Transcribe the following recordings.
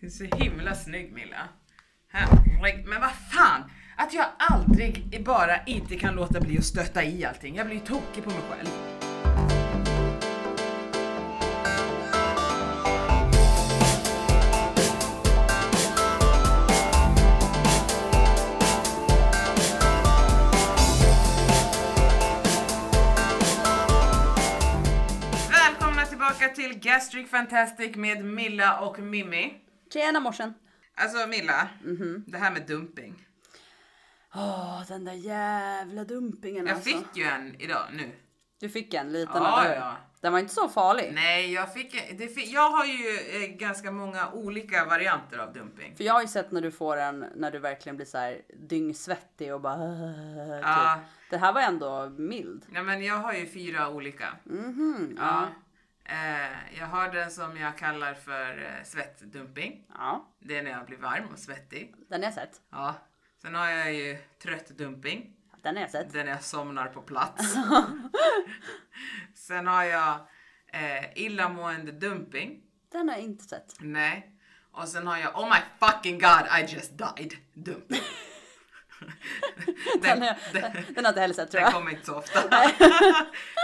Du är så himla snygg Milla. Herregud, Men vad fan! Att jag aldrig bara inte kan låta bli att stötta i allting. Jag blir ju tokig på mig själv. Till Gastric Fantastic med Milla och Mimmi. Tjena morsen! Alltså Milla, det här med dumping. Åh, den där jävla dumpingen Jag alltså. fick ju en idag nu. Du fick en liten, Ja, hur? ja. Den var inte så farlig. Nej, jag fick, det fick jag har ju eh, ganska många olika varianter av dumping. För jag har ju sett när du får en, när du verkligen blir så här dyngsvettig och bara typ. Ja. Det här var ändå mild. Ja, men jag har ju fyra olika. Mhm, Ja. Eh, jag har den som jag kallar för eh, svettdumping. Ja, Det är när jag blir varm och svettig. den har jag sett. Ja. Sen har jag ju trött dumping. Den har jag sett. Den jag somnar på plats. Sen har jag eh, illamående dumping. Den har jag inte sett. Nej. Och sen har jag Oh my fucking god I just died dumping. Den, jag, den, den har inte heller sett tror Den jag. kommer inte så ofta.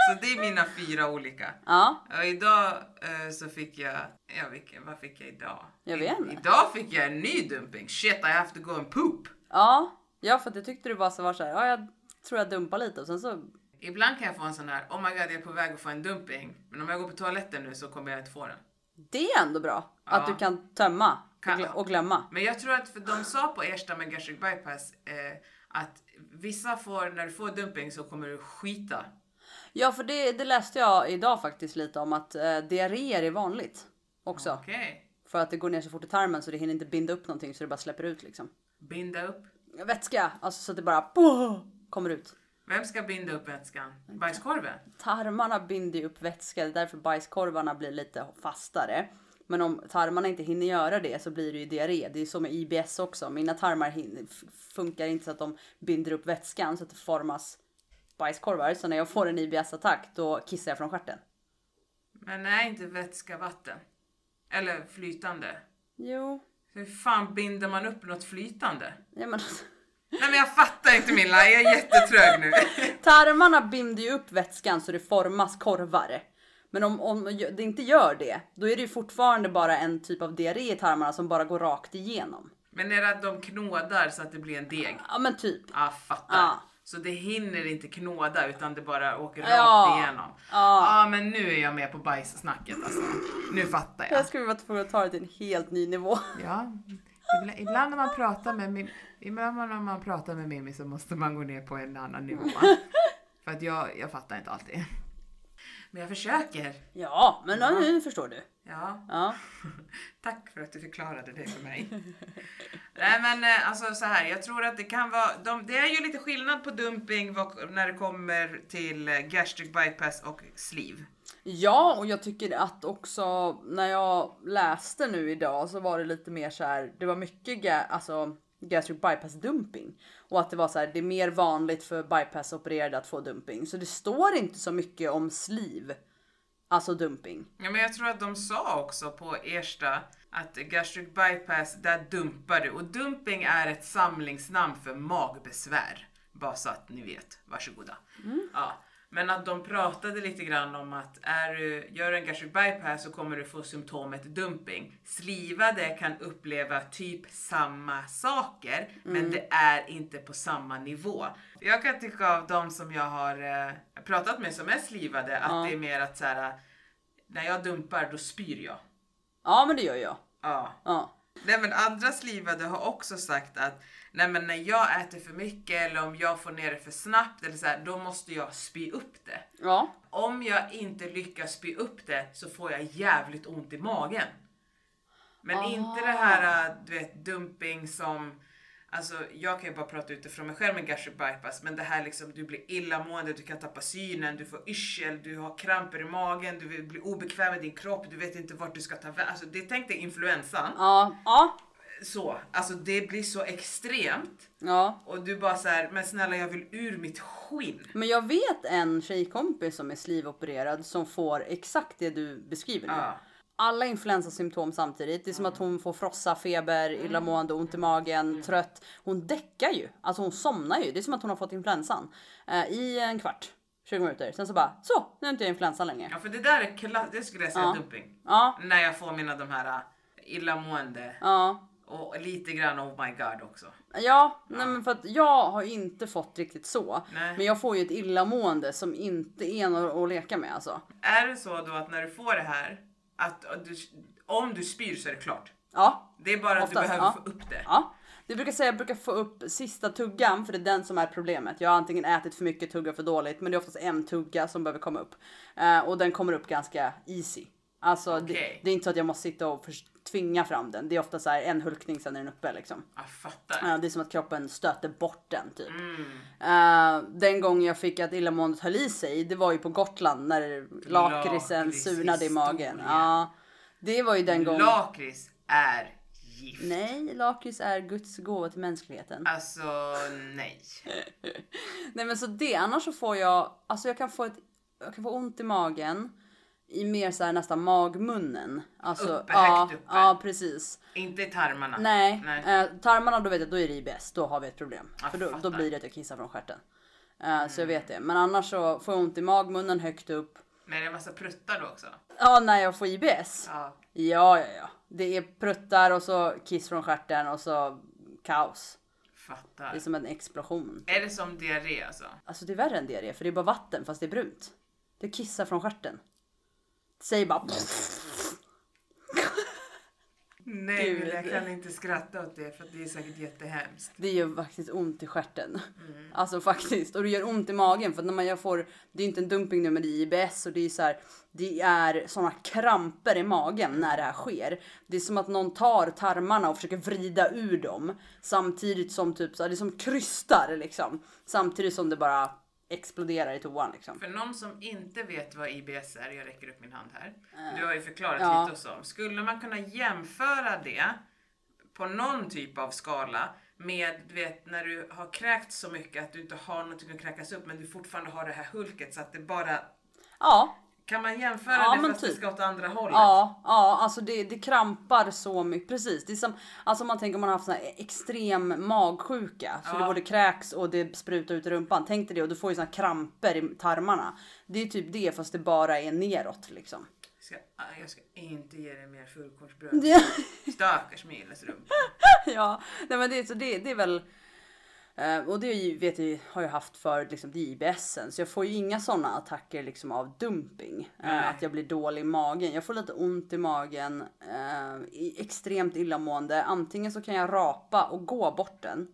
så det är mina fyra olika. Ja, Och idag eh, så fick jag, ja vilken, vad fick jag idag? Jag vet inte. idag fick jag en ny dumping. Shit I have to go and poop. ja, ja för att jag tyckte du bara så var så här, ja jag tror jag dumpar lite och sen så, Ibland kan jag få en sån här, oh my god jag är på väg att få en dumping. Men om jag går på toaletten nu så kommer jag inte få den. det är ändå bra. Att Ja. du kan tömma och, Kan- glö- och glömma. Men jag tror att för de sa på Ersta med gastric bypass eh, att vissa får, när du får dumping så kommer du skita. Ja, för det, det läste jag idag faktiskt lite om att eh, diarréer är vanligt också. Okej. För att det går ner så fort i tarmen så det hinner inte binda upp någonting så det bara släpper ut liksom. Binda upp. Vätska, alltså så att det bara boh, kommer ut. Vem ska binda upp vätskan? Bajskorven? Tarmarna binder ju upp vätska, det är därför bajskorvarna blir lite fastare. Men om tarmarna inte hinner göra det så blir det ju diarré. Det är så med IBS också. Mina tarmar funkar inte så att de binder upp vätskan så att det formas bajskorvar. Så när jag får en IBS-attack då kissar jag från stjärten. Men är inte vätska vatten? Eller flytande? Jo, Hur fan binder man upp något flytande? ja, men Nej men jag fattar inte Milla, jag är jättetrög nu. Tarmarna binder ju upp vätskan så det formas korvar. Men om, om det inte gör det, då är det ju fortfarande bara en typ av diarré i tarmarna som bara går rakt igenom. Men är det att de knådar så att det blir en deg? Ja men typ. Ja, fattar. Ja. Så det hinner inte knåda utan det bara åker Ja. rakt igenom. Ja. Ja men nu är jag med på bajssnacket alltså. Nu fattar jag. Jag skulle vara tvungen att ta det till en helt ny nivå. Ja, ibland, när man pratar med Mim- ibland när man pratar med Mimmi så måste man gå ner på en annan nivå. För att jag, jag fattar inte alltid. Men jag försöker. Ja, men ja. nu förstår du. Ja, Ja. tack för att du förklarade det för mig. Nej men eh, alltså så här, jag tror att det kan vara, de, det är ju lite skillnad på dumping när det kommer till eh, gastric bypass och sleeve. Ja, och jag tycker att också när jag läste nu idag så var det lite mer så här. Det var mycket ga- alltså gastric bypass dumping och att det var så här. Det är mer vanligt för bypass opererade att få dumping, så det står inte så mycket om sleeve. Alltså dumping. Ja, men jag tror att de sa också på Ersta att gastric bypass, där dumpar du. Och dumping är ett samlingsnamn för magbesvär. Bara så att ni vet. Varsågoda. Ja. Men att de pratade lite grann om att är du, gör en gastric bypass så kommer du få symptomet dumping. Slivade kan uppleva typ samma saker, men det är inte på samma nivå. Jag kan tycka av de som jag har eh, pratat med som är slivade att Ja. det är mer att så här, när jag dumpar då spyr jag. Ja, men det gör jag. Ja. Ja. Nej men andra slivade har också sagt att nej men när jag äter för mycket eller om jag får ner det för snabbt eller så här, då måste jag spy upp det. Ja. Om jag inte lyckas spy upp det så får jag jävligt ont i magen. Men Ah. inte det här du vet dumping som Alltså jag kan ju bara prata utifrån mig själv med gastric bypass men det här liksom du blir illamående, du kan tappa synen, du får yrsel, du har kramper i magen, du blir obekväm med din kropp, du vet inte vart du ska ta vägen. Alltså det tänk dig influensan. Ja. Ja. Så, alltså det blir så extremt Ja. och du bara så här, men snälla jag vill ur mitt skinn. Men jag vet en tjejkompis som är slivopererad som får exakt det du beskriver nu. Ja. Alla influensasymptom samtidigt. Det är som att hon får frossa, feber, illamående, ont i magen, trött. Hon däckar ju, alltså hon somnar ju. Det är som att hon har fått influensan eh, i en kvart. 20 minuter. Sen så bara så, nu är inte jag influensan längre. Ja för det där är kla- det skulle jag säga Ja. dumping. Ja, När jag får mina de här äh, illamående ja. och lite grann oh my god också. Ja, nej men för att jag har inte fått riktigt så. Nej. Men jag får ju ett illamående som inte är något att leka med alltså. Är det så då att när du får det här, att att du, om du spyr så är det klart? Ja, Det är bara att Oftast, du behöver ja. få upp det. ja. Det brukar säga jag brukar få upp sista tuggan för det är den som är problemet. Jag har antingen ätit för mycket, tuggat för dåligt, men det är oftast en tugga som behöver komma upp. Eh, och den kommer upp ganska easy. Alltså det, Okej. det är inte så att jag måste sitta och tvinga fram den. Det är ofta så här en hulkning sen är den uppe liksom. Jag fattar. Eh, det är som att kroppen stöter bort den typ. Mm. Eh, den gången jag fick att illamåendet höll i sig, det var ju på Gotland när lakritsen Lakrits surnade i magen. Ja, det var ju den gången. Lakrits är gift. Nej, lakrits är Guds gåva till mänskligheten. Alltså nej. Nej men så det, annars så får jag, alltså jag kan få ett, jag kan få ont i magen. I mer så här nästan magmunnen. Alltså, Uppe, ja, högt uppe. ja precis. Inte i tarmarna. Nej, Nej. Eh, tarmarna då vet jag, då är det IBS. Då har vi ett problem. Jag För då, då blir det att jag kissar från stjärten. Eh, Så jag vet det. Men annars så får jag ont i magmunnen högt upp. Men det är massa pruttar då också. Ja, när jag får IBS. Ja. Ja, ja, ja. Det är pruttar och så kiss från stjärten och så kaos. Det Fattar. är som en explosion. Är det som diarré alltså? Alltså det är värre än diarré för det är bara vatten fast det är brunt. Det kissar från stjärten. Säg bara Nej, Gud. jag kan inte skratta åt det för det är säkert jättehemskt. Det gör faktiskt ont i stjärten. Mm. Alltså faktiskt. Och det gör ont i magen för när man jag får, det är inte en dumping nu men det är IBS och det är så här, det är såna kramper i magen när det här sker. Det är som att någon tar tarmarna och försöker vrida ur dem samtidigt som typ så här, det är som krystar liksom. Samtidigt som det bara exploderar i toan liksom. För någon som inte vet vad IBS är, jag räcker upp min hand här. Du har ju förklarat Ja. lite och så. Skulle man kunna jämföra det på någon typ av skala med du vet när du har kräkt så mycket att du inte har någonting att kräkas upp men du fortfarande har det här hulket så att det bara Ja, kan man jämföra Ja, det fast det typ. ska åt andra hållet? Ja, ja, alltså det, det krampar så mycket. Precis. Det är som, alltså om man tänker om man har haft sån här extrem magsjuka. Så Ja. det både kräks och det sprutar ut i rumpan. Tänk dig det och du får ju såna kramper i tarmarna. Det är typ det fast det bara är neråt liksom. Ska, jag ska inte ge dig mer fullkornsbröd. Det, Stackars Miles rumpa. ja, nej men det, så det, det är väl. Eh, och det ju, vet jag, har jag haft för liksom, det är IBSen så jag får ju inga såna attacker liksom av dumping. eh, att jag blir dålig i magen. Jag får lite ont i magen, eh, extremt illamående. Antingen så kan jag rapa och gå bort den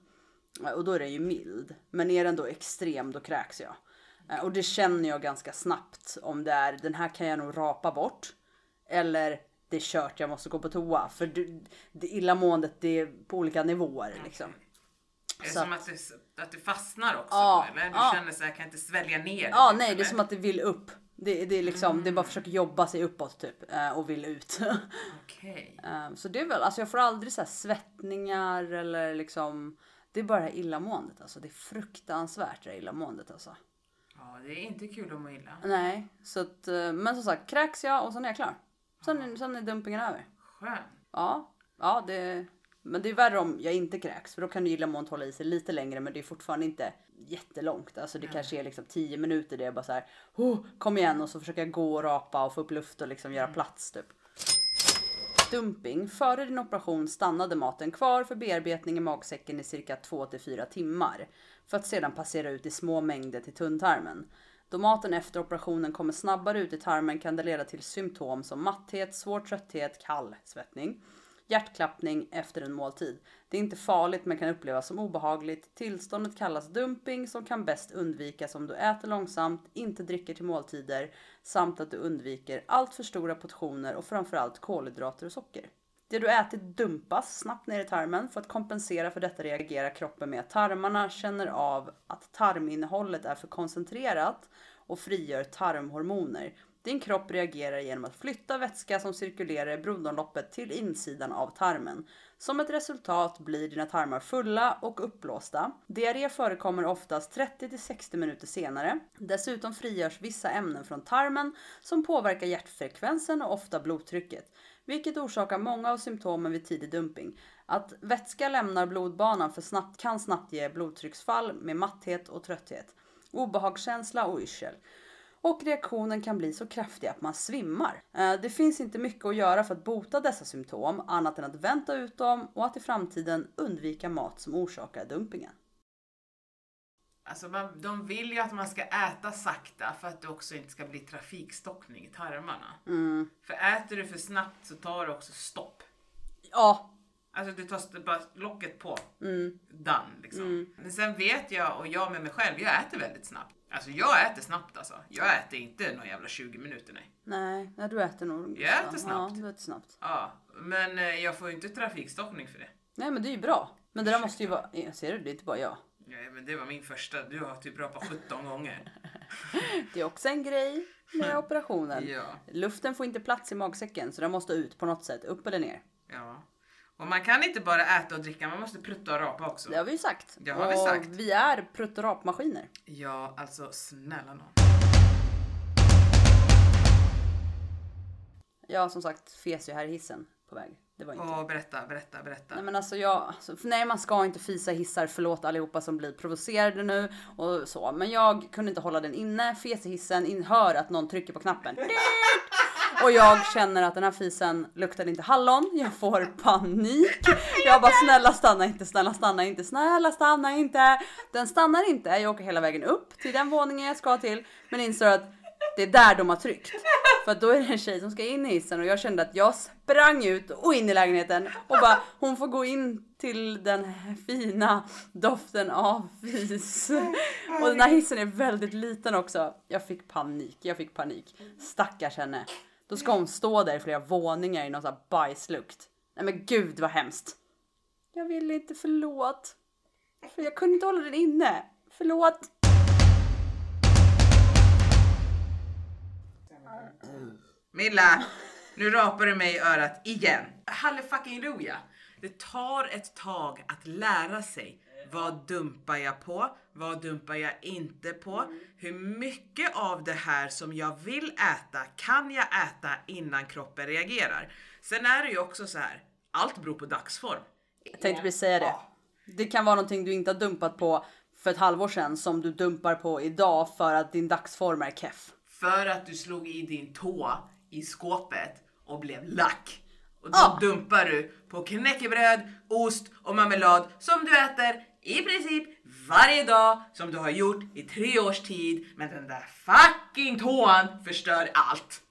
eh, och då är den ju mild. Men är den då extrem då kräks jag. Och det känner jag ganska snabbt om det är den här kan jag nog rapa bort. Eller det är kört, jag måste gå på toa. För du, det illamåendet det är på olika nivåer liksom. Är det som att det, att det fastnar också? Ja, eller? Du ja. känner så här, jag kan inte svälja ner det? Ja, typ, nej, det är eller? som att det vill upp. Det, det är liksom, det bara försöker jobba sig uppåt typ eh, och vill ut. Okej. Eh, så det är väl, alltså jag får aldrig så svettningar eller liksom. Det är bara det illamåendet alltså. Det är fruktansvärt det här illamåendet alltså. Ja, det är inte kul att må illa. Nej, så att, eh, men som sagt kräks jag och sen är jag klar. Sen, är- sen är dumpingen över. Skönt. Ja, ja det, men det är värre om jag inte kräks för då kan ju illamåendet hålla i sig lite längre men det är fortfarande inte jättelångt. Alltså det kanske är liksom 10 minuter det är bara så här, oh, kom igen och så försöker jag gå och rapa och få upp luft och liksom göra plats typ. Dumping. Före din operation stannade maten kvar för bearbetning i magsäcken i cirka 2-4 timmar. För att sedan passera ut i små mängder till tunntarmen. Då maten efter operationen kommer snabbare ut i tarmen kan det leda till symptom som matthet, svår trötthet, kall svettning, hjärtklappning efter en måltid. Det är inte farligt men kan upplevas som obehagligt. Tillståndet kallas dumping som kan bäst undvikas om du äter långsamt, inte dricker till måltider samt att du undviker allt för stora portioner och framförallt kolhydrater och socker. Det du ätit dumpas snabbt ner i tarmen. För att kompensera för detta reagerar kroppen med att tarmarna känner av att tarminnehållet är för koncentrerat och frigör tarmhormoner. Din kropp reagerar genom att flytta vätska som cirkulerar i blodomloppet till insidan av tarmen. Som ett resultat blir dina tarmar fulla och uppblåsta. Diarré förekommer oftast 30-60 minuter senare. Dessutom frigörs vissa ämnen från tarmen som påverkar hjärtfrekvensen och ofta blodtrycket, vilket orsakar många av symptomen vid tidig dumping. Att vätska lämnar blodbanan för snabbt kan snabbt ge blodtrycksfall med matthet och trötthet, obehagskänsla och yrsel och reaktionen kan bli så kraftig att man svimmar. Eh, det finns inte mycket att göra för att bota dessa symptom annat än att vänta ut dem och att i framtiden undvika mat som orsakar dumpingen. Alltså man, de vill ju att man ska äta sakta för att det också inte ska bli trafikstockning i tarmarna. Mm. För äter du för snabbt så tar det också stopp. Ja, Alltså du tar bara locket på. mm, Done liksom. Men sen vet jag, och jag med mig själv, jag äter väldigt snabbt. Alltså jag äter snabbt alltså. Jag äter inte någon jävla 20 minuter nej. nej, nej du äter nog. Jag äter snabbt. Ja, du äter snabbt. Ja, men eh, jag får ju inte trafikstockning för det. Nej men det är ju bra. Men det där måste ju vara, jag ser du, det är inte bara jag. Ja, men det var min första. Du har typ rapat 17 gånger. Det är också en grej med operationen. Ja, Luften får inte plats i magsäcken så den måste ut på något sätt, upp eller ner. ja. Och man kan inte bara äta och dricka, man måste prutta och rapa också. Det har vi ju sagt. Det har vi och sagt. vi är prutt och rapmaskiner. Ja, alltså snälla nån. Jag som sagt fes ju här i hissen på väg. Det var inte. Åh, berätta, berätta, berätta. Nej men alltså jag, alltså, nej man ska inte fisa hissar, förlåt allihopa som blir provocerade nu och så. Men jag kunde inte hålla den inne, fes i hissen, in, hör att någon trycker på knappen. Och jag känner att den här fisen luktar inte hallon, jag får panik. Jag bara snälla stanna inte, snälla stanna inte, snälla stanna inte. Den stannar inte, jag åker hela vägen upp till den våningen jag ska till. Men inser att det är där de har tryckt. För då är det en tjej som ska in i hissen och jag kände att jag sprang ut och in i lägenheten och bara hon får gå in till den här fina doften av fis. Och den här hissen är väldigt liten också. Jag fick panik, jag fick panik. Stackars henne. Då ska hon stå där i flera våningar i någon sån här bajslukt. Nej men gud vad hemskt. Jag vill inte, förlåt. För jag kunde inte hålla den inne. Förlåt. Milla, nu rapar du mig i örat igen. Hallefucking-luja. Det tar ett tag att lära sig. Vad dumpar jag på? Vad dumpar jag inte på? Hur mycket av det här som jag vill äta kan jag äta innan kroppen reagerar? Sen är det ju också så här. Allt beror på dagsform. Jag tänkte precis säga det. Det kan vara någonting du inte har dumpat på för ett halvår sedan som du dumpar på idag för att din dagsform är keff. För att du slog i din tå i skåpet och blev lack. Och då Ah. dumpar du på knäckebröd, ost och marmelad som du äter i princip varje dag som du har gjort i tre års tid. Men den där fucking tån förstör allt.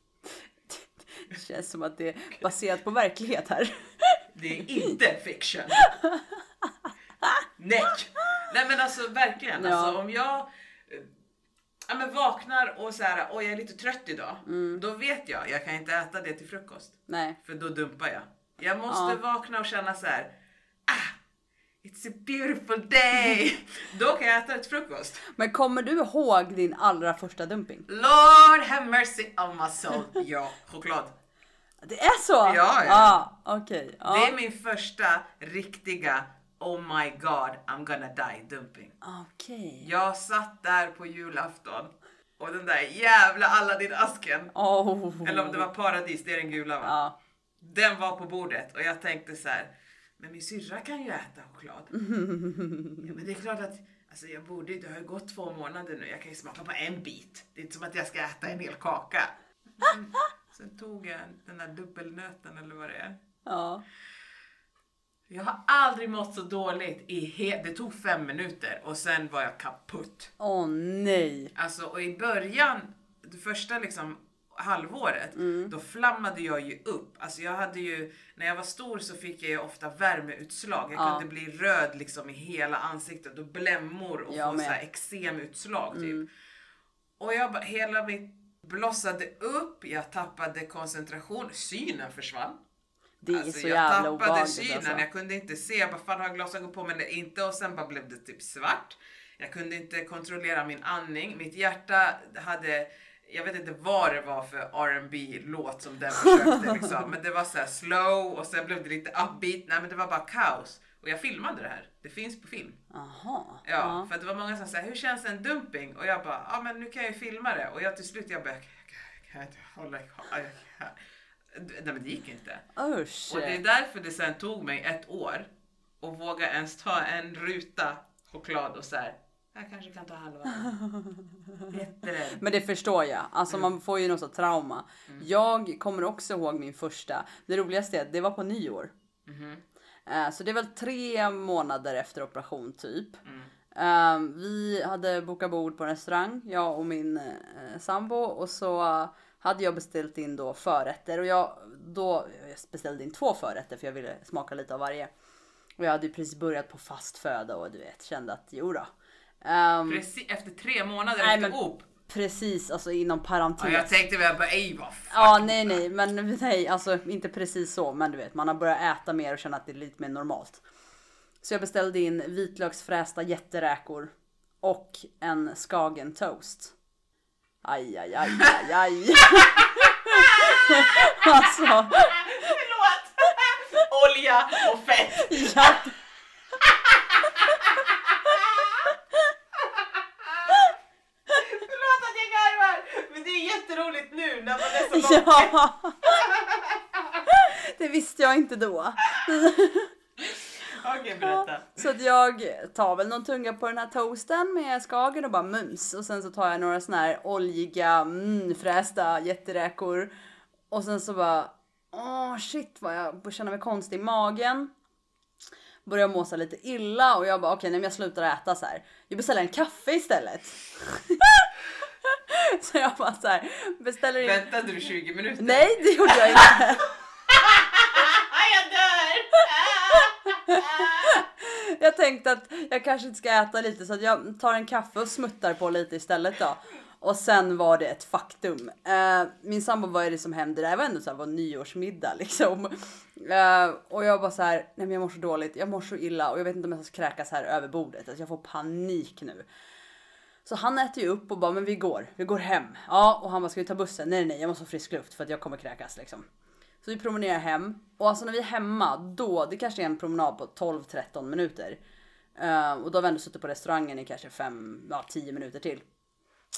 Det känns som att det är baserat på verklighet här. Det är inte fiction. Nej. Nej men alltså verkligen. Ja. Alltså, om jag eh, ja, men vaknar och så här, oj jag är lite trött idag. Mm. Då vet jag, jag kan inte äta det till frukost. Nej. För då dumpar jag. Jag måste Ja. vakna och känna så här. Ah, it's a beautiful day. då kan jag äta ett frukost. Men kommer du ihåg din allra första dumping? Lord have mercy on my soul. Ja, choklad. Det är så? Ja, ja. Ah, Okej. ja. Det är min första riktiga Oh my god, I'm gonna die dumping. Okej. Jag satt där på julafton och den där jävla Aladdin-asken, Oh. eller om det var paradis, det är den gula va? Ja. Den var på bordet och jag tänkte så här. Men min syrra kan ju äta choklad. ja, men det är klart att alltså jag borde, det har ju gått två månader nu, jag kan ju smaka på en bit. Det är inte som att jag ska äta en hel kaka. Mm. Sen tog jag den där dubbelnöten eller vad det är. ja. Jag har aldrig mått så dåligt i he- Det tog fem minuter och sen var jag kaputt. Åh nej. Alltså och i början, det första liksom halvåret, då flammade jag ju upp. Alltså jag hade ju, när jag var stor så fick jag ju ofta värmeutslag. Jag Ja. kunde bli röd liksom i hela ansiktet och blämmor och Jag få med. så här eksemutslag typ. Och jag bara, hela mitt blossade upp, jag tappade koncentration, synen försvann. Det är Alltså, så jag jävla tappade synen, alltså. jag kunde inte se, jag bara fan har jag glasögon på mig eller inte och sen bara blev det typ svart. Jag kunde inte kontrollera min andning, mitt hjärta hade jag vet inte vad det var för R&B låt som den försökte liksom. Men det var så här slow och sen blev det lite upbeat. Nej men det var bara kaos. Och jag filmade det här. Det finns på film. Aha. Ja, för att det var många som sa hur känns en dumping? Och jag bara, ja men nu kan jag ju filma det. Och jag till slut jag bara, jag kan inte hålla. Nej men det gick inte. Usch. Och det är därför det sen tog mig ett år att våga ens ta en ruta choklad och så här. Jag kanske kan ta halva. Jätterädd. Men det förstår jag. Alltså Mm. man får ju något sånt trauma. Jag kommer också ihåg min första. Det roligaste är att det var på nyår. Eh, Så det är väl tre månader efter operation typ. Mm. Eh, Vi hade bokat bord på en restaurang, jag och min eh, sambo och så hade jag beställt in då förrätter och jag då jag beställde in två förrätter för jag ville smaka lite av varje. Och jag hade ju precis börjat på fast föda och du vet kände att jo då. Ehm, Precis efter tre månader Nej, efter op. precis, alltså inom parentes. Ja, jag tänkte väl bara, ej vad. Ja, nej, nej, men nej, alltså inte precis så, men du vet, man har börjat äta mer och känna att det är lite mer normalt. Så jag beställde in vitlöksfrästa jätteräkor och en skagen toast. Aj, aj, aj, aj, aj. alltså, Förlåt! Olja och fett. ja, Förlåt att jag garvar. Men det är jätteroligt nu när man är så långt. Ja. Det visste jag inte då. Okej, berätta. Så att jag tar väl någon tunga på den här toasten med skagen och bara mums. Och sen så tar jag några såna här oljiga, mm, frästa jätteräkor. Och sen så bara, åh shit vad jag känner mig konstig i magen. Börjar må så lite illa och jag bara okej, nej men jag slutar äta så här. Jag beställer en kaffe istället. så jag bara så här, beställer in. Väntade du 20 minuter? Nej, det gjorde jag inte. jag dör! Jag tänkte att jag kanske inte ska äta lite så jag tar en kaffe och smuttar på lite istället då. Och sen var det ett faktum. Eh, min sambo, vad är det som händer? Det här var ändå så här, vår nyårsmiddag liksom. Eh, och jag bara så här, nej men jag mår så dåligt, jag mår så illa och jag vet inte om jag ska kräkas här över bordet. Alltså jag får panik nu. Så han äter ju upp och bara, men vi går, vi går hem. Ja, och han bara, ska vi ta bussen? Nej, nej, jag måste ha frisk luft för att jag kommer kräkas liksom. Så vi promenerar hem och alltså när vi är hemma då, det kanske är en promenad på 12-13 minuter. Uh, och då har vi ändå suttit på restaurangen i kanske 5, ja 10 minuter till.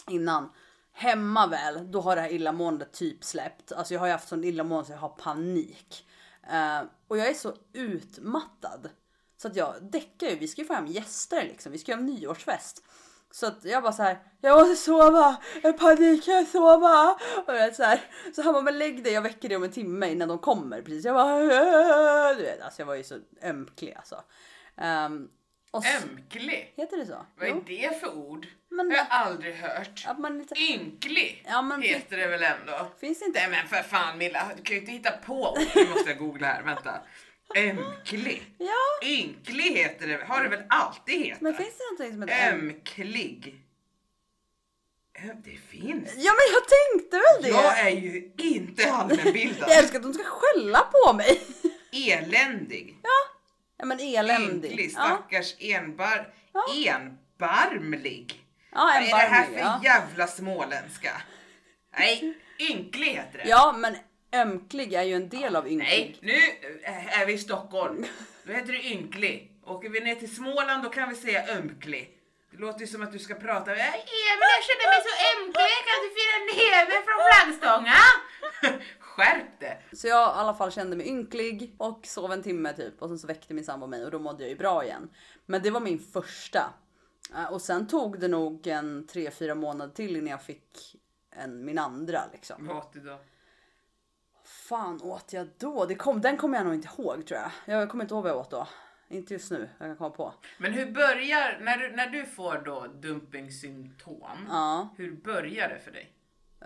Innan. Hemma väl, då har det här illamåendet typ släppt. Alltså jag har ju haft sån illamående så jag har panik. Uh, och jag är så utmattad. Så att jag däckar ju, vi ska ju få hem gäster liksom, vi ska ju ha nyårsfest. Så att jag bara så här, jag måste sova, jag panik, jag sova. Och jag är så här, så han bara, men lägg dig, jag väcker dig om en timme innan de kommer. Precis, jag bara, "Åh", du vet, alltså jag var ju så ömklig alltså. Um, och så, Ömklig? heter det så? Vad är Jo. det för ord? Men- jag har aldrig hört. Att man lite, Ynklig Ja, men- heter det väl ändå? finns det inte? Nej men för fan Milla, du kan ju inte hitta på ord. Nu måste jag googla här, vänta. Ömklig. Ja, Ynklig heter det, har det väl alltid hetat? men finns det någonting som heter öm? Ömklig. Öm, det finns. Ja men jag tänkte väl det! Jag är ju inte allmänbildad. Jag älskar att de ska skälla på mig. Eländig. Ja men eländig. Ynklig, Ja, stackars enbar... Enbarmlig. ja Vad en är det här för ja. jävla småländska? Nej, ynklig heter det. ja men ömklig är ju en del av ynklig. Nej, nu är vi i Stockholm. Då heter det ynklig. Åker vi ner till Småland då kan vi säga ömklig. Det låter ju som att du ska prata. "Ja, Emil, jag känner mig så ömklig. Kan du fira neve från flaggstånga? Skärp det! Så jag i alla fall kände mig ynklig och sov en timme typ och sen så väckte min sambo mig och då mådde jag ju bra igen. Men det var min första. Eh, Och sen tog det nog en 3-4 månader till innan jag fick en, min andra liksom. Vad då? Fan åt jag då? Det kom, den kommer jag nog inte ihåg tror jag. Jag kommer inte ihåg vad jag åt då. Inte just nu, jag kan komma på. Men hur börjar, när du, när du får då dumpingsymptom, Ja. hur börjar det för dig?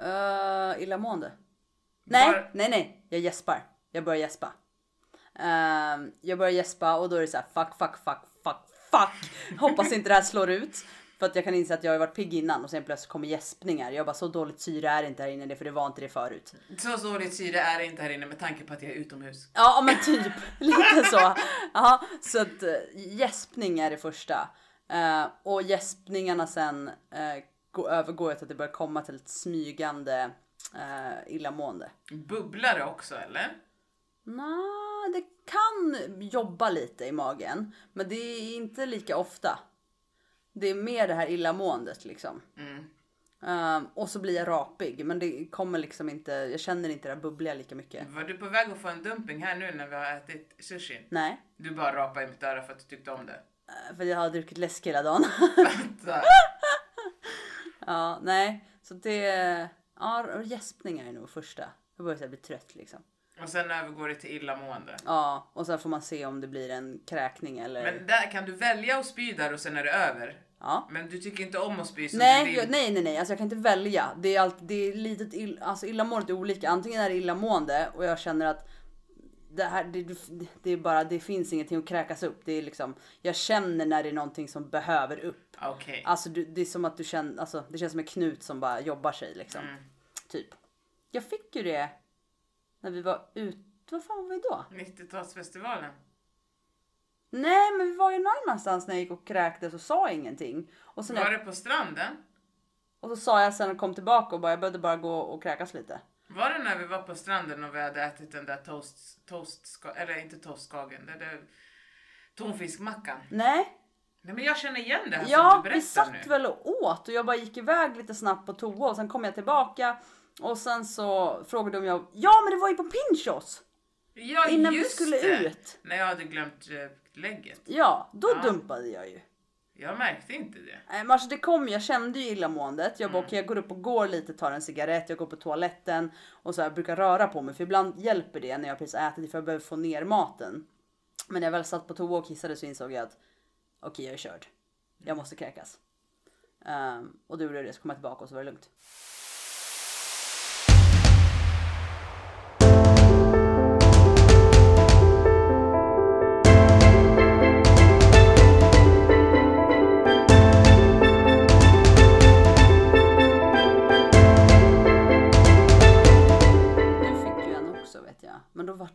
Uh, illamående. Nej, Var- nej, nej. Jag gäspar. Jag börjar gäspa. Ehm, jag börjar gäspa och då är det så här fuck, fuck, fuck, fuck, fuck. Hoppas inte det här slår ut. För att jag kan inse att jag har varit pigg innan och sen plötsligt kommer gäspningar. Jag bara så dåligt syre är det inte här inne, för det var inte det förut. Så dåligt syre är det inte här inne med tanke på att jag är utomhus. Ja men typ lite så. Ja, så att uh, gäspning är det första. Eh, och gäspningarna sen eh, gå- övergår till att det börjar komma till ett smygande eh, illamående. Bubblar det också eller? Nå, det kan jobba lite i magen, men det är inte lika ofta. Det är mer det här illamåendet liksom. Mm. Ehm, och så blir jag rapig, men det kommer liksom inte. Jag känner inte det där bubbliga lika mycket. Var du på väg att få en dumping här nu när vi har ätit sushi? Nej, Du bara rapade i mitt öra för att du tyckte om det. eh, för jag har druckit läsk hela dagen. Ja, nej, så det. Ja, gäspningar är nog första. Jag börjar här bli trött liksom. och sen övergår det till illamående. Ja, och sen får man se om det blir en kräkning eller. Men där kan du välja att spy där och sen är det över. Ja. Men du tycker inte om att spy så Nej, du vill... nej, nej, nej, alltså jag kan inte välja. Det är, allt, det är litet ill, alltså illamåendet är olika. Antingen är det illamående och jag känner att det här, det, det är bara, det finns ingenting att kräkas upp. Det är liksom, jag känner när det är någonting som behöver upp. Okej. Alltså du, det är som att du känner, alltså det känns som en knut som bara jobbar sig liksom. Mm. Typ. Jag fick ju det när vi var ute, vad fan var vi då? 90-talsfestivalen. Nej men vi var ju någon annanstans när jag gick och kräktes och sa ingenting. Och, sen Var jag, det på stranden? och så sa jag sen och kom tillbaka och bara jag behövde bara gå och kräkas lite. Var det när vi var på stranden och vi hade ätit den där toast, toast eller inte toastskagen, det där tonfiskmackan? Nej, Nej men jag känner igen det här som ja du berättar vi satt nu. väl och åt och jag bara gick iväg lite snabbt på toa och sen kom jag tillbaka och sen så frågade de om jag, ja men det var ju på Pinchos! Ja Innan vi skulle det. ut. När jag hade glömt eh, lägget. Ja, då Ja. dumpade jag ju. Jag märkte inte det. Nej, men alltså det kom, jag kände ju illamåendet. Jag bara Mm. okej jag går upp och går lite, tar en cigarett, jag går på toaletten och så här, brukar röra på mig för ibland hjälper det när jag precis ätit för jag behöver få ner maten. Men när jag väl satt på toa och kissade så insåg jag att okej jag är körd. Jag måste kräkas. Ehm, och då gjorde jag det så kom jag tillbaka och så var det lugnt.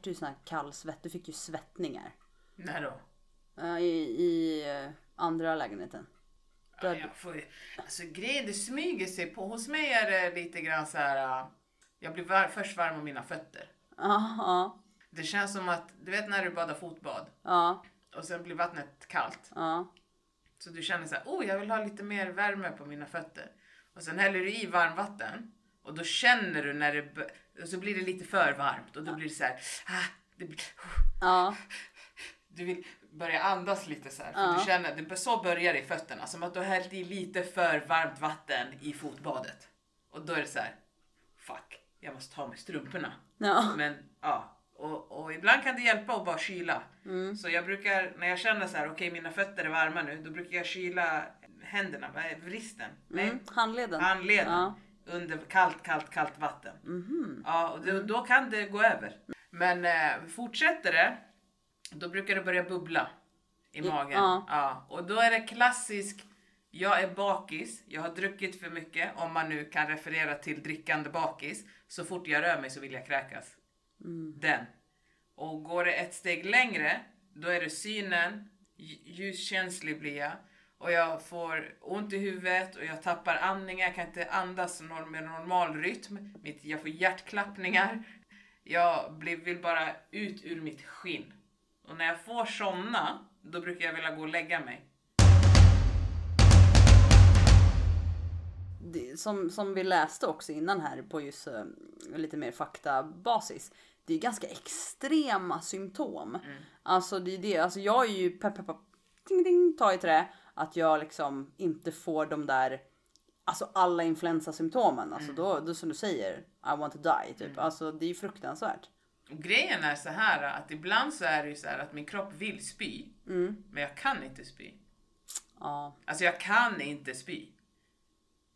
Men då var det ju sån här kallsvett. Du fick ju svettningar. När då? Eh, I, i eh, andra lägenheten. Ja, jag får, alltså grejen det smyger sig på. Hos mig är det lite grann så här. äh, Jag blir var, först varm om mina fötter. Ja, Det känns som att, du vet när du badar fotbad ja, och sen blir vattnet kallt. ja. Så du känner så här, oh jag vill ha lite mer värme på mina fötter. Och sen häller du i varmvatten och då känner du när det, och så blir det lite för varmt och då blir det så här, ah, det blir, ja. du vill börja andas lite så här. För Ja. du känner, det, så börjar det i fötterna. Som att du har hällt i lite för varmt vatten i fotbadet. Och då är det så här, fuck, jag måste ta mig strumporna. ja. Men ja, och, och ibland kan det hjälpa att bara kyla. Så jag brukar, när jag känner så här, okej mina fötter är varma nu, då brukar jag kyla händerna, vad är- vristen? Nej, Mm, handleden. handleden. Ja. Under kallt, kallt, kallt vatten. Ja, och då, då kan det gå över. Men eh, fortsätter det, då brukar det börja bubbla i magen. ja. Ja, och då är det klassisk, jag är bakis, jag har druckit för mycket, om man nu kan referera till drickande bakis. Så fort jag rör mig så vill jag kräkas. Den. Och går det ett steg längre, då är det synen, lj- ljuskänslig blir jag. Och jag får ont i huvudet och jag tappar andningen, jag kan inte andas med normal rytm. Jag får hjärtklappningar. Jag blir, vill bara ut ur mitt skinn. Och när jag får somna, då brukar jag vilja gå och lägga mig. Som, som vi läste också innan här på just eh, lite mer faktabasis. Det är ganska extrema symptom. Alltså det är det, alltså jag är ju pepp pepp pepp, ding ding, ta i trä. Att jag liksom inte får de där, alltså alla influensasymptomen. Alltså då, då som du säger, I want to die typ. Alltså det är ju fruktansvärt. Och grejen är så här att ibland så är det ju så här att min kropp vill spy, Mm. men jag kan inte spy. Ja, Alltså jag kan inte spy.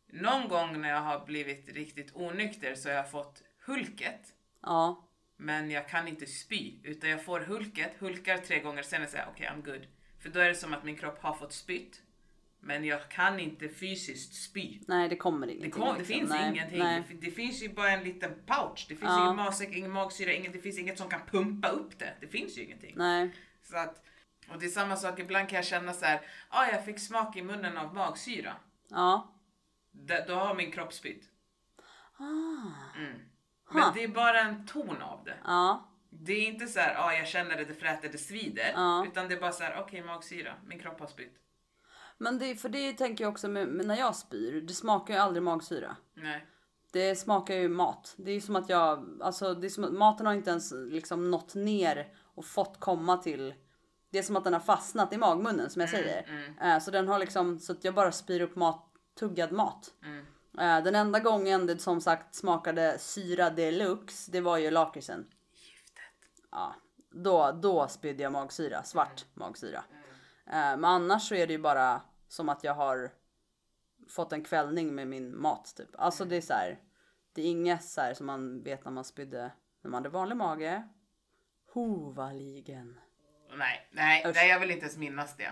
Någon gång när jag har blivit riktigt onykter så har jag fått hulket. ja, Men jag kan inte spy. Utan jag får hulket, hulkar tre gånger, sen säger jag okej I'm good. För då är det som att min kropp har fått spytt. Men jag kan inte fysiskt spy. nej det kommer Det, ingenting. kom, det liksom. finns nej, ingenting. Nej. Det, det finns ju bara en liten pouch. Det finns Ja. ingen magsäck, ingen magsyra, inget, det finns inget som kan pumpa upp det. Det finns ju ingenting. nej. Så att, och det är samma sak, ibland kan jag känna så här, ah, jag fick smak i munnen av magsyra. Ja, d- då har min kropp spytt. Ah. Mm. Men det är bara en ton av det. Ja. Det är inte så här, ja jag känner det, det fräter, det svider. Ja. Utan det är bara så här, okej magsyra, min kropp har spytt. Men det, för det tänker jag också med, när jag spyr. Det smakar ju aldrig magsyra. Nej. Det smakar ju mat. Det är som att jag, alltså det är som att maten har inte ens liksom nått ner och fått komma till. Det är som att den har fastnat i magmunnen som jag säger. Eh, Så den har liksom, så att jag bara spyr upp mat, tuggad mat. Eh, Den enda gången det som sagt smakade syra deluxe, det var ju lakritsen. Ja, då, då spydde jag magsyra, svart magsyra. Eh, Men annars så är det ju bara som att jag har fått en kvällning med min mat typ. Alltså det är så här. Det är inget så här som man vet när man spydde när man hade vanlig mage. Hovaligen. Nej, nej, Usch. nej, jag vill inte ens minnas det.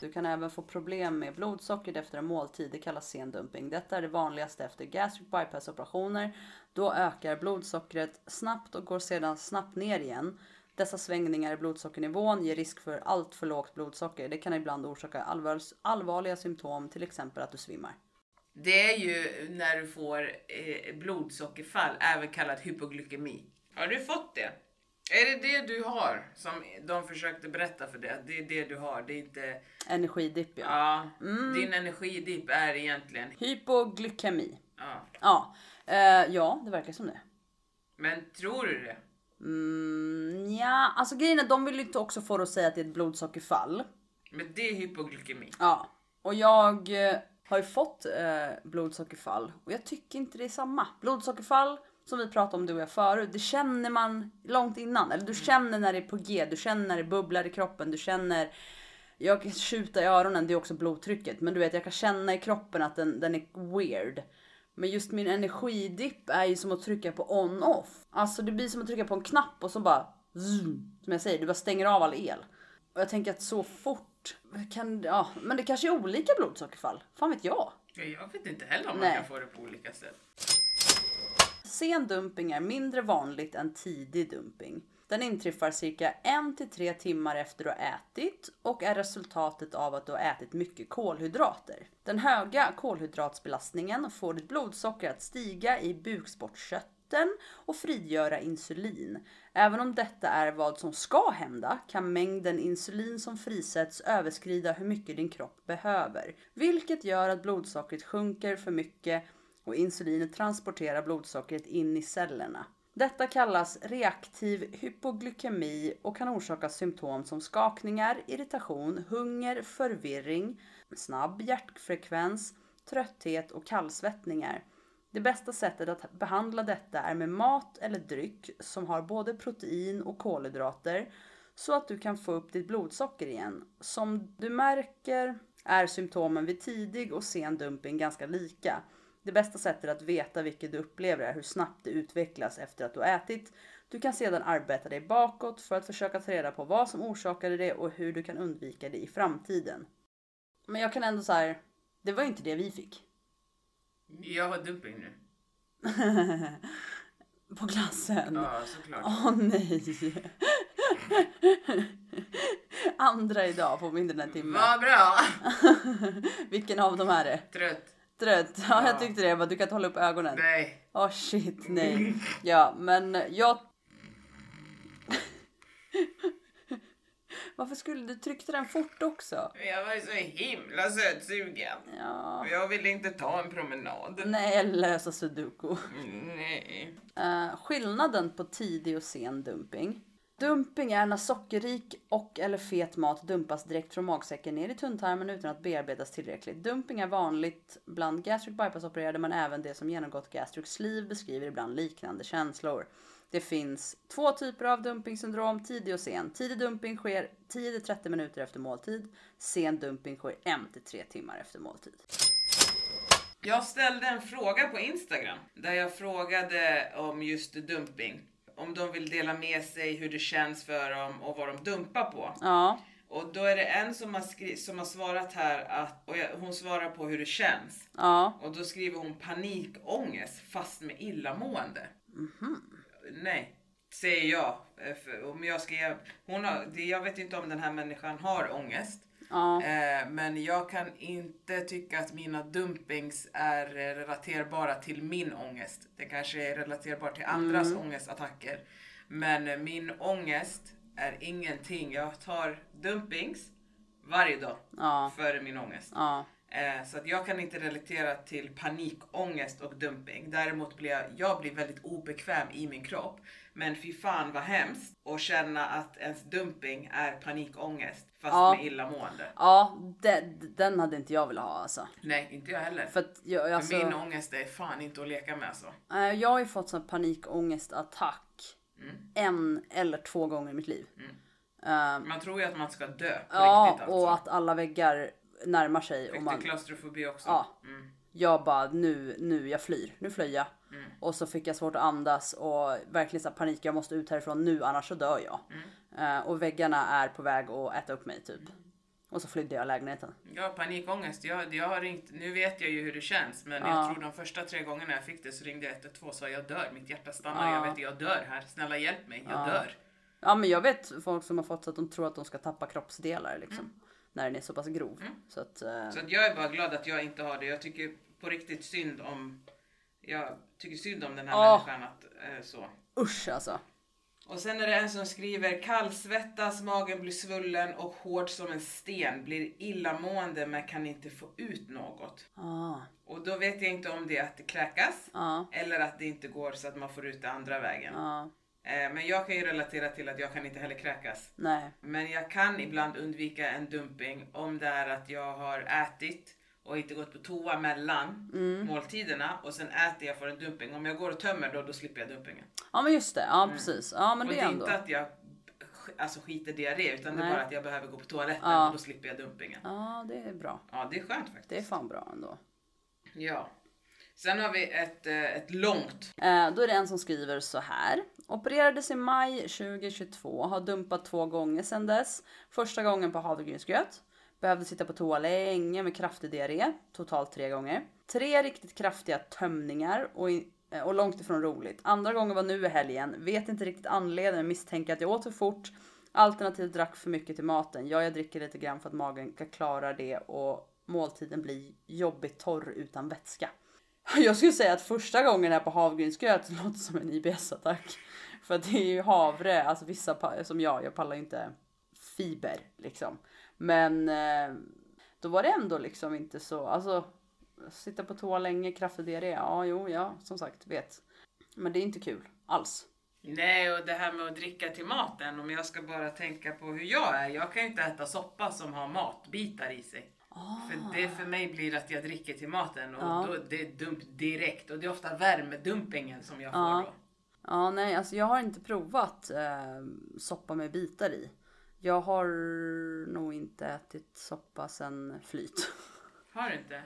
Du kan även få problem med blodsockret efter en måltid. Det kallas sendumping. Detta är det vanligaste efter gastric bypass operationer. Då ökar blodsockret snabbt och går sedan snabbt ner igen. Dessa svängningar i blodsockernivån ger risk för allt för lågt blodsocker. Det kan ibland orsaka allvar, allvarliga symptom, till exempel att du svimmar. Det är ju när du får eh, blodsockerfall, även kallat hypoglykemi. Har du fått det? Är det det du har som de försökte berätta för dig? att Det är det du har, det är inte... Energidipp ja. Ja, din energidipp är egentligen... Hypoglykemi. Ja. Ja, eh, ja det verkar som det. Men tror du det? Mm, ja, alltså grejen är de vill ju inte också få det att säga att det är ett blodsockerfall. Men det är hypoglykemi. Ja, och jag eh, har ju fått eh, blodsockerfall och jag tycker inte det är samma. Blodsockerfall som vi pratade om du och jag förut, det känner man långt innan. Eller du känner när det är på G, du känner när det bubblar i kroppen, du känner jag kan tjuta i öronen, det är också blodtrycket. Men du vet, jag kan känna i kroppen att den, den är weird. Men just min energidipp är ju som att trycka på on-off. Alltså det blir som att trycka på en knapp och så bara zoom, Som jag säger, du bara stänger av all el. Och jag tänker att så fort kan, ja, men det kanske är olika blodsockerfall. Fan vet jag. Ja, Jag vet inte heller om Nej. man kan få det på olika sätt. Sen dumping är mindre vanligt än tidig dumping. Den inträffar cirka 1-3 timmar efter du har ätit och är resultatet av att du har ätit mycket kolhydrater. Den höga kolhydratsbelastningen får ditt blodsocker att stiga i bukspottkörteln och frigöra insulin. Även om detta är vad som ska hända kan mängden insulin som frisätts överskrida hur mycket din kropp behöver, vilket gör att blodsockret sjunker för mycket och insulinet transporterar blodsockret in i cellerna. Detta kallas reaktiv hypoglykemi och kan orsaka symptom som skakningar, irritation, hunger, förvirring, snabb hjärtfrekvens, trötthet och kallsvettningar. Det bästa sättet att behandla detta är med mat eller dryck som har både protein och kolhydrater så att du kan få upp ditt blodsocker igen. Som du märker är symptomen vid tidig och sen dumping ganska lika. Det bästa sättet att veta vilket du upplever är hur snabbt det utvecklas efter att du har ätit. Du kan sedan arbeta dig bakåt för att försöka ta reda på vad som orsakade det och hur du kan undvika det i framtiden. Men jag kan ändå så här. Det var inte det vi fick. Jag har dumping nu. På glassen. Ja, såklart. Åh nej. Andra idag på mindre än en timme. Vad bra! Vilken av dem är det? Trött. Trött? Ja, jag tyckte det. Jag bara, Du kan inte hålla upp ögonen. Nej. Åh shit, nej. Ja, men jag... Varför skulle du tryckte den fort också? Jag var ju så himla sötsugen. Ja. Jag ville inte ta en promenad. Nej, eller lösa sudoku. Nej. Eh, skillnaden på tidig och sen dumping. Dumping är när sockerrik och eller fet mat dumpas direkt från magsäcken ner i tunntarmen utan att bearbetas tillräckligt. Dumping är vanligt bland gastric bypass-opererade men även de som genomgått gastric sleeve beskriver ibland liknande känslor. Det finns två typer av dumpingsyndrom, tidig och sen. Tidig dumping sker 10-30 minuter efter måltid. Sen dumping sker 1-3 timmar efter måltid. Jag ställde en fråga på Instagram där jag frågade om just dumping. Om de vill dela med sig hur det känns för dem och vad de dumpar på. Ja, Och då är det en som har, skri- som har svarat här att, och jag, hon svarar på hur det känns. ja. Och då skriver hon panikångest fast med illamående. Nej, säger jag. Om jag ska ge, hon har, det, jag vet inte om den här människan har ångest. Ja. Eh, men jag kan inte tycka att mina dumpings är relaterbara till min ångest. Det kanske är relaterbart till andras Mm. ångestattacker. Men min ångest är ingenting. Jag tar dumpings varje dag Ja. före min ångest. Ja. Eh, så att jag kan inte relatera till panikångest och dumping. Däremot blir jag, jag blir väldigt obekväm i min kropp. Men fy fan vad hemskt att känna att ens dumping är panikångest fast Ja. med illamående. Ja, de, den hade inte jag velat ha alltså. Nej, inte jag heller. För att jag, alltså, För min ångest är fan inte att leka med alltså. eh, jag har ju fått sån panikångestattack Mm. en eller två gånger i mitt liv. Eh, Man tror ju att man ska dö på ja, riktigt alltså. och att alla väggar närmar sig. Och Fick man, du klaustrofobi också? Ja. Mm. jag bara nu, nu jag flyr, nu flyr jag. Mm. Och så fick jag svårt att andas och verkligen så panik, jag måste ut härifrån nu annars så dör jag. Mm. Eh, och väggarna är på väg att äta upp mig typ. Och så flydde jag lägenheten. Ja, panikångest. Jag, jag har ringt, nu vet jag ju hur det känns, men Ja. jag tror de första tre gångerna jag fick det så ringde jag 112 och sa jag dör, mitt hjärta stannar, Ja. jag vet jag dör här, snälla hjälp mig, jag Ja. dör. Ja men jag vet folk som har fått så att de tror att de ska tappa kroppsdelar liksom. När den är så pass grov. Mm. Så att, eh, Så att jag är bara glad att jag inte har det. Jag tycker på riktigt synd om, jag tycker synd om den här Ja. människan att, eh, så. usch alltså. Och sen är det en som skriver kallsvettas, magen blir svullen och hård som en sten, blir illamående men kan inte få ut något. Ah, Och då vet jag inte om det är att det kräkas ah, eller att det inte går så att man får ut det andra vägen. ah, Eh, Men jag kan ju relatera till att jag kan inte heller kräkas. nej. Men jag kan ibland undvika en dumping om det är att jag har ätit och inte gått på toa mellan Mm. måltiderna och sen äter jag för en dumping. Om jag går och tömmer då, då slipper jag dumpingen. Ja men just det, ja precis. Ja men och det det är ändå. inte att jag alltså, skiter diarré utan det Nej. är bara att jag behöver gå på toaletten Ja. och då slipper jag dumpingen. Ja det är bra. Ja, det är skönt faktiskt. Det är fan bra ändå. Ja. Sen har vi ett, eh, ett långt. Eh, då är det en som skriver så här. Opererades i maj 2022, har dumpat två gånger sedan dess. Första gången på havregrynsgröt. Behövde sitta på toa länge med kraftig diarré, totalt tre gånger. Tre riktigt kraftiga tömningar och, och långt ifrån roligt. Andra gången var nu i helgen. Vet inte riktigt anledningen, misstänker att jag åt för fort. Alternativt drack för mycket till maten. Ja, jag dricker lite grann för att magen ska klara det och måltiden blir jobbigt torr utan vätska. Jag skulle säga att första gången här på havregrynsgröt låter som en IBS-attack. För att det är ju havre, alltså vissa som jag, jag pallar ju inte fiber liksom. Men eh, då var det ändå liksom inte så, alltså sitta på toa länge, kraftig diarré, ja jo, ja som sagt, vet. Men det är inte kul alls. Nej, och det här med att dricka till maten, om jag ska bara tänka på hur jag är. Jag kan ju inte äta soppa som har matbitar i sig. För det för mig blir att jag dricker till maten och Ja. då, det är dump direkt. Och det är ofta värmedumpingen som jag får Ja. då. Ja, nej, alltså jag har inte provat eh, soppa med bitar i. Jag har nog inte ätit soppa sen flyt. Har du inte?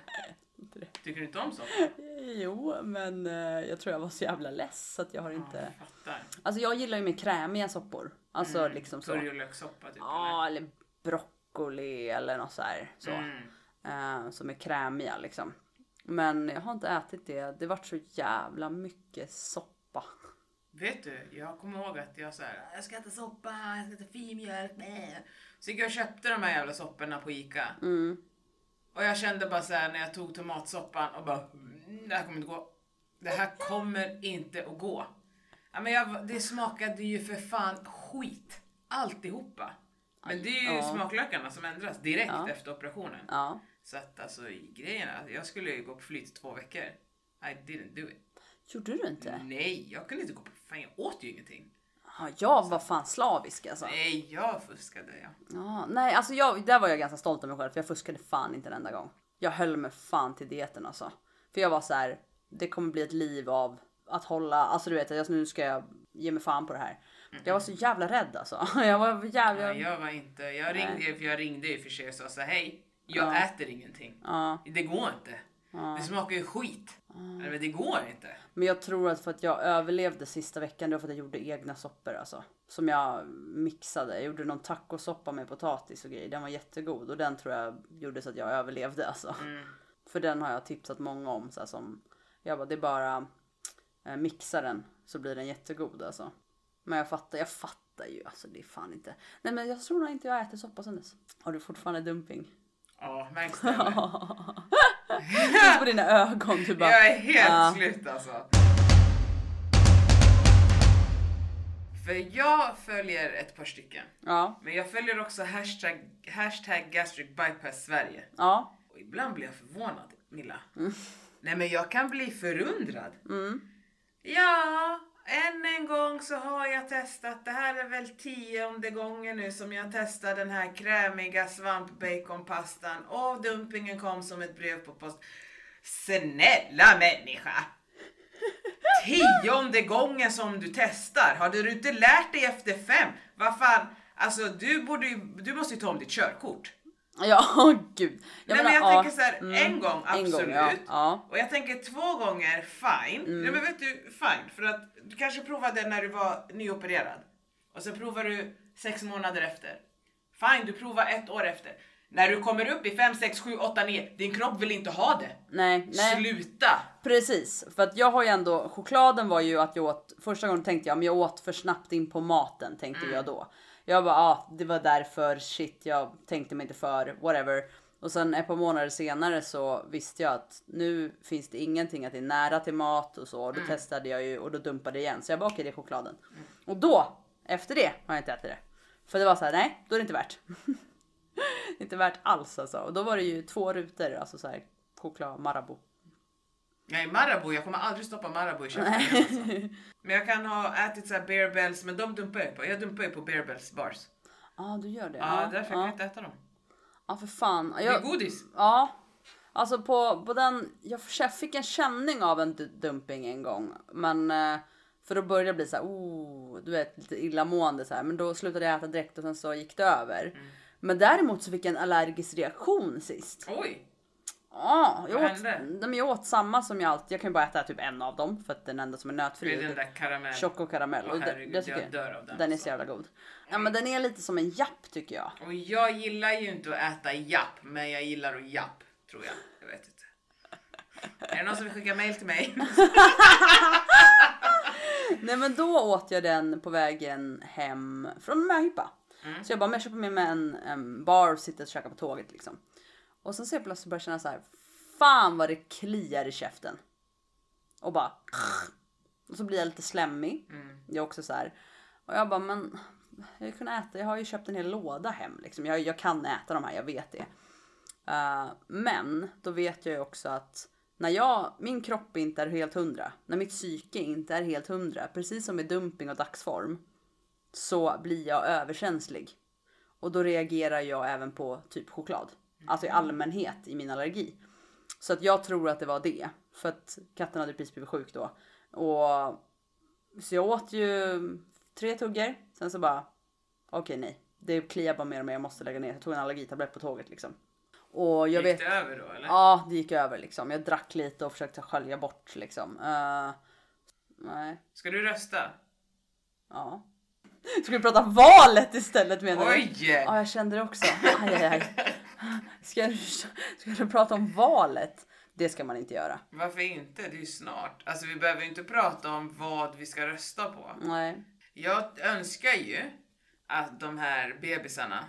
Tycker du inte om soppa? Jo, men eh, jag tror jag var så jävla less så att jag har inte. Ja, fattar. Alltså jag gillar ju mer krämiga soppor. Alltså liksom så. Purjolökssoppa typ. Ja, eller broccoli eller något så här. Så. eller? Mm. Eh, som är krämiga liksom. Men jag har inte ätit det. Det vart så jävla mycket soppa. Vet du, jag kommer ihåg att jag sa jag ska äta soppa, jag ska äta filmjölk. Så gick jag och köpte de här jävla sopporna på Ica. Mm. Och jag kände bara så här när jag tog tomatsoppan och bara, "Mm, det här kommer inte gå. Det här kommer inte att gå. Ja, men jag, det smakade ju för fan skit. Alltihopa. Men det är ju Ja. smaklökarna som ändras direkt Ja. efter operationen. Ja. Så att alltså i grejerna, jag skulle ju gå på flyt två veckor. I didn't do it. Gjorde du inte? Nej, jag kunde inte gå på, fan jag åt ju ingenting. Ja, jag var fan slavisk alltså. Nej, jag fuskade ja. Ja, nej, alltså jag, där var jag ganska stolt över mig själv för jag fuskade fan inte en enda gång. Jag höll mig fan till dieten alltså. För jag var så här, det kommer bli ett liv av att hålla, alltså du vet, jag, nu ska jag ge mig fan på det här. Jag var så jävla rädd alltså. Jag var jävla... Nej, jag var inte, jag ringde ju för jag ringde ju för sig och sa så hej, jag Ja. äter ingenting. Ja, Det går inte. Det smakar ju skit. Nej, Men det går inte. men jag tror att för att jag överlevde sista veckan det var för att jag gjorde egna soppor alltså. Som jag mixade. Jag gjorde någon tacosoppa med potatis och grejer. Den var jättegod och den tror jag gjorde så att jag överlevde alltså. Mm. För den har jag tipsat många om. Så här, som, jag bara, det är bara eh, mixa den så blir den jättegod alltså. Men jag fattar, jag fattar ju, alltså det är fan inte. Nej men jag tror nog inte jag äter soppa sen dess. Har du fortfarande dumping? Ja, märks det Finns på dina ögon du bara. Jag är helt Ja. slut alltså. För jag följer ett par stycken. Ja, Men jag följer också hashtag, hashtag gastric bypass Sverige. ja, Och ibland blir jag förvånad, Milla. Nej men jag kan bli förundrad. Ja, än en gång så har jag testat. Det här är väl tionde gången nu som jag testar den här krämiga svampbaconpastan. Och dumpingen kom som ett brev på post. Snälla människa! Tionde gången som du testar. Hade du inte lärt dig efter fem? Vad fan? Alltså du borde ju, du måste ju ta om ditt körkort. ja, gud. Nej men menar, jag ja, tänker så här, mm, en gång en gång, absolut. ja, ja. Mm. Och jag tänker två gånger fine. Nej men vet du, fine. För att du kanske provade när du var nyopererad. Och sen provar du sex månader efter. Fine, du provar ett år efter. När du kommer upp i 5, 6, 7, 8, 9, din kropp vill inte ha det. Nej, nej. Sluta! Precis, för att jag har ju ändå, chokladen var ju att jag åt, första gången tänkte jag men jag åt för snabbt in på maten tänkte jag då. Jag bara ah, det var därför, shit jag tänkte mig inte för, whatever. Och sen ett par månader senare så visste jag att nu finns det ingenting att det är nära till mat och så. Och då testade jag ju och då dumpade jag igen. Så jag bara okej det är chokladen. Och då, efter det har jag inte ätit det. För det var så här, nej då är det inte värt. inte värt alls alltså. Och då var det ju två rutor, alltså så här choklad Marabou. Nej Marabou, jag kommer aldrig stoppa Marabou i käften igen, alltså. Men jag kan ha ätit så här bear bells, men de dumpar jag på. Jag dumpar ju på bear bells bars. Ja du gör det. Ja, därför kan jag ja. inte äta dem. ja för fan. Det är Jag, godis. ja. Alltså på, på den, jag fick en känning av en du- dumping en gång. Men eh, för då började det bli så här, oh, du vet lite illamående så här. Men då slutade jag äta direkt och sen så gick det över. Mm. Men däremot så fick jag en allergisk reaktion sist. Oj! Ja, jag, åt, nej, jag åt samma som jag alltid. Jag kan ju bara äta typ en av dem för att den enda som är Det nötfri. är den där karamell. Choco karamell. Åh, Och det, herregud, det jag jag. dör av den, Den är alltså. så jävla god. Ja men den är lite som en japp tycker jag. Och jag gillar ju inte att äta japp, men jag gillar att japp, tror jag. Jag vet inte. Är det någon som vill skicka mail till mig? Nej men då åt jag den på vägen hem från Möhippa. Mm. Så jag bara, men jag köper med mig en, en bar och sitter och käkar på tåget liksom. Och sen så jag plötsligt börjar känna så här. Fan vad det kliar i käften. Och bara. Och så blir jag lite slemmig. Mm. Jag är också så här. Och jag bara, men jag har kunnat äta. Jag har ju köpt en hel låda hem liksom. Jag, jag kan äta de här, jag vet det. Eh, men då vet jag ju också att när jag, min kropp inte är helt hundra, när mitt psyke inte är helt hundra, precis som med dumping och dagsform, så blir jag överkänslig. Och då reagerar jag även på typ choklad. Alltså i allmänhet i min allergi. Så att jag tror att det var det. För att katten hade precis blivit sjuk då. Och så jag åt ju tre tuggor. Sen så bara, okej nej. Det kliar bara mer och mer, jag måste lägga ner. Jag tog en allergitablett på tåget liksom. Och jag Gick vet... det över då eller? Ja, det gick över liksom. Jag drack lite och försökte skölja bort liksom. Eh, nej, Ska du rösta? ja. Ska vi prata valet istället menar du? Oj! Ja, jag kände det också. Aj, aj, aj. Ska, du, ska du prata om valet? Det ska man inte göra. Varför inte? Det är ju snart. Alltså vi behöver ju inte prata om vad vi ska rösta på. Nej. Jag önskar ju att de här bebisarna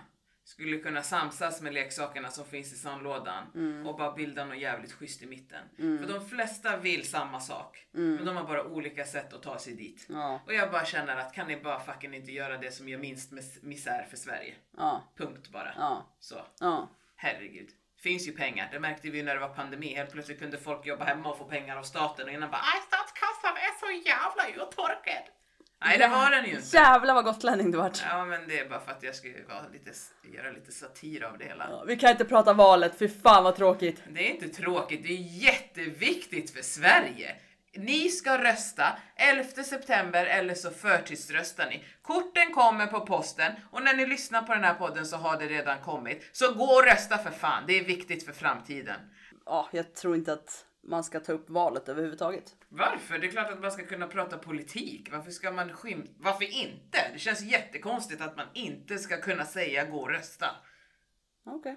skulle kunna samsas med leksakerna som finns i sandlådan Mm. och bara bilda något jävligt schysst i mitten. För de flesta vill samma sak, men de har bara olika sätt att ta sig dit. Mm. Ja, Och jag bara känner att kan ni bara fucking inte göra det som gör minst mis- misär för Sverige? ja, Punkt bara. ja, Så, herregud. Finns ju pengar, det märkte vi ju när det var pandemi. Helt plötsligt kunde folk jobba hemma och få pengar av staten och innan bara aj statskassan är så jävla uttorkad. Nej det var den ju inte. Jävlar vad gotlänning du vart. Ja men det är bara för att jag skulle vara lite, göra lite satir av det hela. Ja, Vi kan inte prata valet, för fan vad tråkigt. Det är inte tråkigt, det är jätteviktigt för Sverige. Ni ska rösta 11 september eller så förtidsröstar ni. Korten kommer på posten och när ni lyssnar på den här podden så har det redan kommit. Så gå och rösta för fan, det är viktigt för framtiden. Ja, jag tror inte att man ska ta upp valet överhuvudtaget. Varför? Det är klart att man ska kunna prata politik. Varför ska man skym... Varför inte? Det känns jättekonstigt att man inte ska kunna säga gå och rösta. Okej.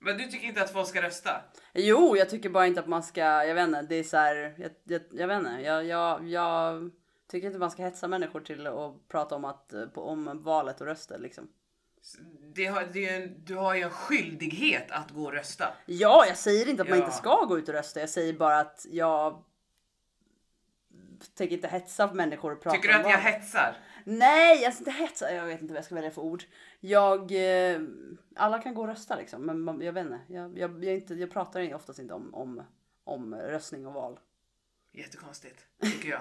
Men du tycker inte att folk ska rösta? Jo, jag tycker bara inte att man ska, jag vet inte, det är så här, jag, jag, jag vet inte, jag, jag, jag Tycker inte man ska hetsa människor till att prata om, att, om valet och röster liksom. Det har, det är en, du har ju en skyldighet att gå och rösta. Ja, jag säger inte att man Ja. inte ska gå ut och rösta. Jag säger bara att jag tänker inte hetsa människor och prata Tycker du att jag valet. hetsar? Nej, jag ska inte hetsa. Jag vet inte vad jag ska välja för ord. Jag, eh, alla kan gå och rösta liksom, men man, jag vet inte. Jag, jag, jag, inte, jag pratar oftast inte om, om, om röstning och val. Jättekonstigt, tycker jag.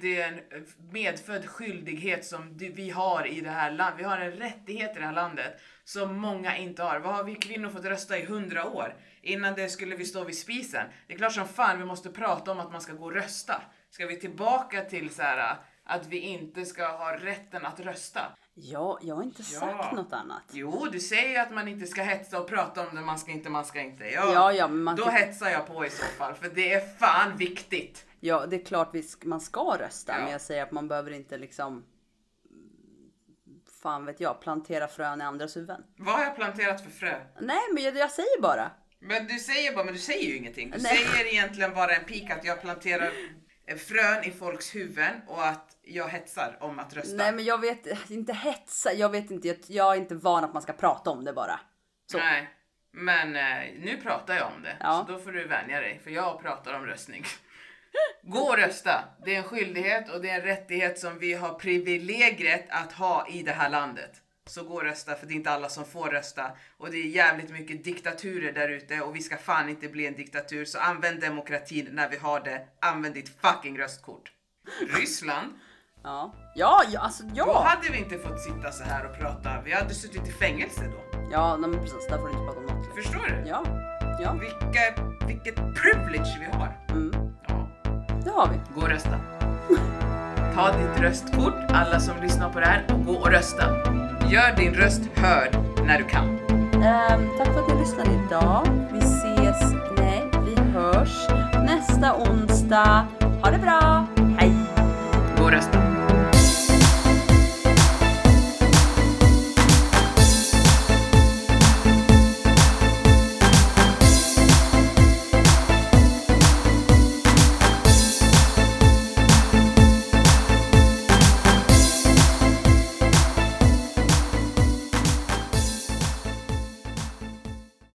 Det är en medfödd skyldighet som vi har i det här landet. Vi har en rättighet i det här landet som många inte har. Vad har vi kvinnor fått rösta i hundra år? Innan det skulle vi stå vid spisen. Det är klart som fan vi måste prata om att man ska gå och rösta. Ska vi tillbaka till så här att vi inte ska ha rätten att rösta? Ja, jag har inte Ja. sagt något annat. Jo, du säger ju att man inte ska hetsa och prata om det, man ska inte, man ska inte. Ja, Ja, ja, men man då kan- hetsar jag på i så fall, för det är fan viktigt. Ja, det är klart vi man ska rösta, Ja. men jag säger att man behöver inte liksom. Fan vet jag, plantera frön i andras huvuden. Vad har jag planterat för frö? Nej, men jag, jag säger bara. Men du säger bara, men du säger ju ingenting. Du Nej. säger egentligen bara en pik att jag planterar frön i folks huvuden och att jag hetsar om att rösta. Nej, men jag vet inte hetsa. Jag vet inte. Jag, jag är inte van att man ska prata om det bara. Så. Nej. Men eh, nu pratar jag om det, Ja. så då får du vänja dig, för jag pratar om röstning. Gå och rösta! Det är en skyldighet och det är en rättighet som vi har privilegiet att ha i det här landet. Så gå och rösta, för det är inte alla som får rösta. Och det är jävligt mycket diktaturer där ute och vi ska fan inte bli en diktatur. Så använd demokratin när vi har det. Använd ditt fucking röstkort. Ryssland, Ja, ja, ja alltså då ja. hade vi inte fått sitta så här och prata. Vi hade suttit i fängelse då. Ja, nej, men precis. Där får du inte prata om något. Förstår du? Ja, ja, Vilka, vilket privilege vi har. mm, Ja. det har vi. Gå och rösta. Ta ditt röstkort, alla som lyssnar på det här, och gå och rösta. Gör din röst hörd när du kan. Ehm, tack för att ni lyssnade idag. Vi ses, nej, vi hörs nästa onsdag. Ha det bra. Hej! Gå och rösta.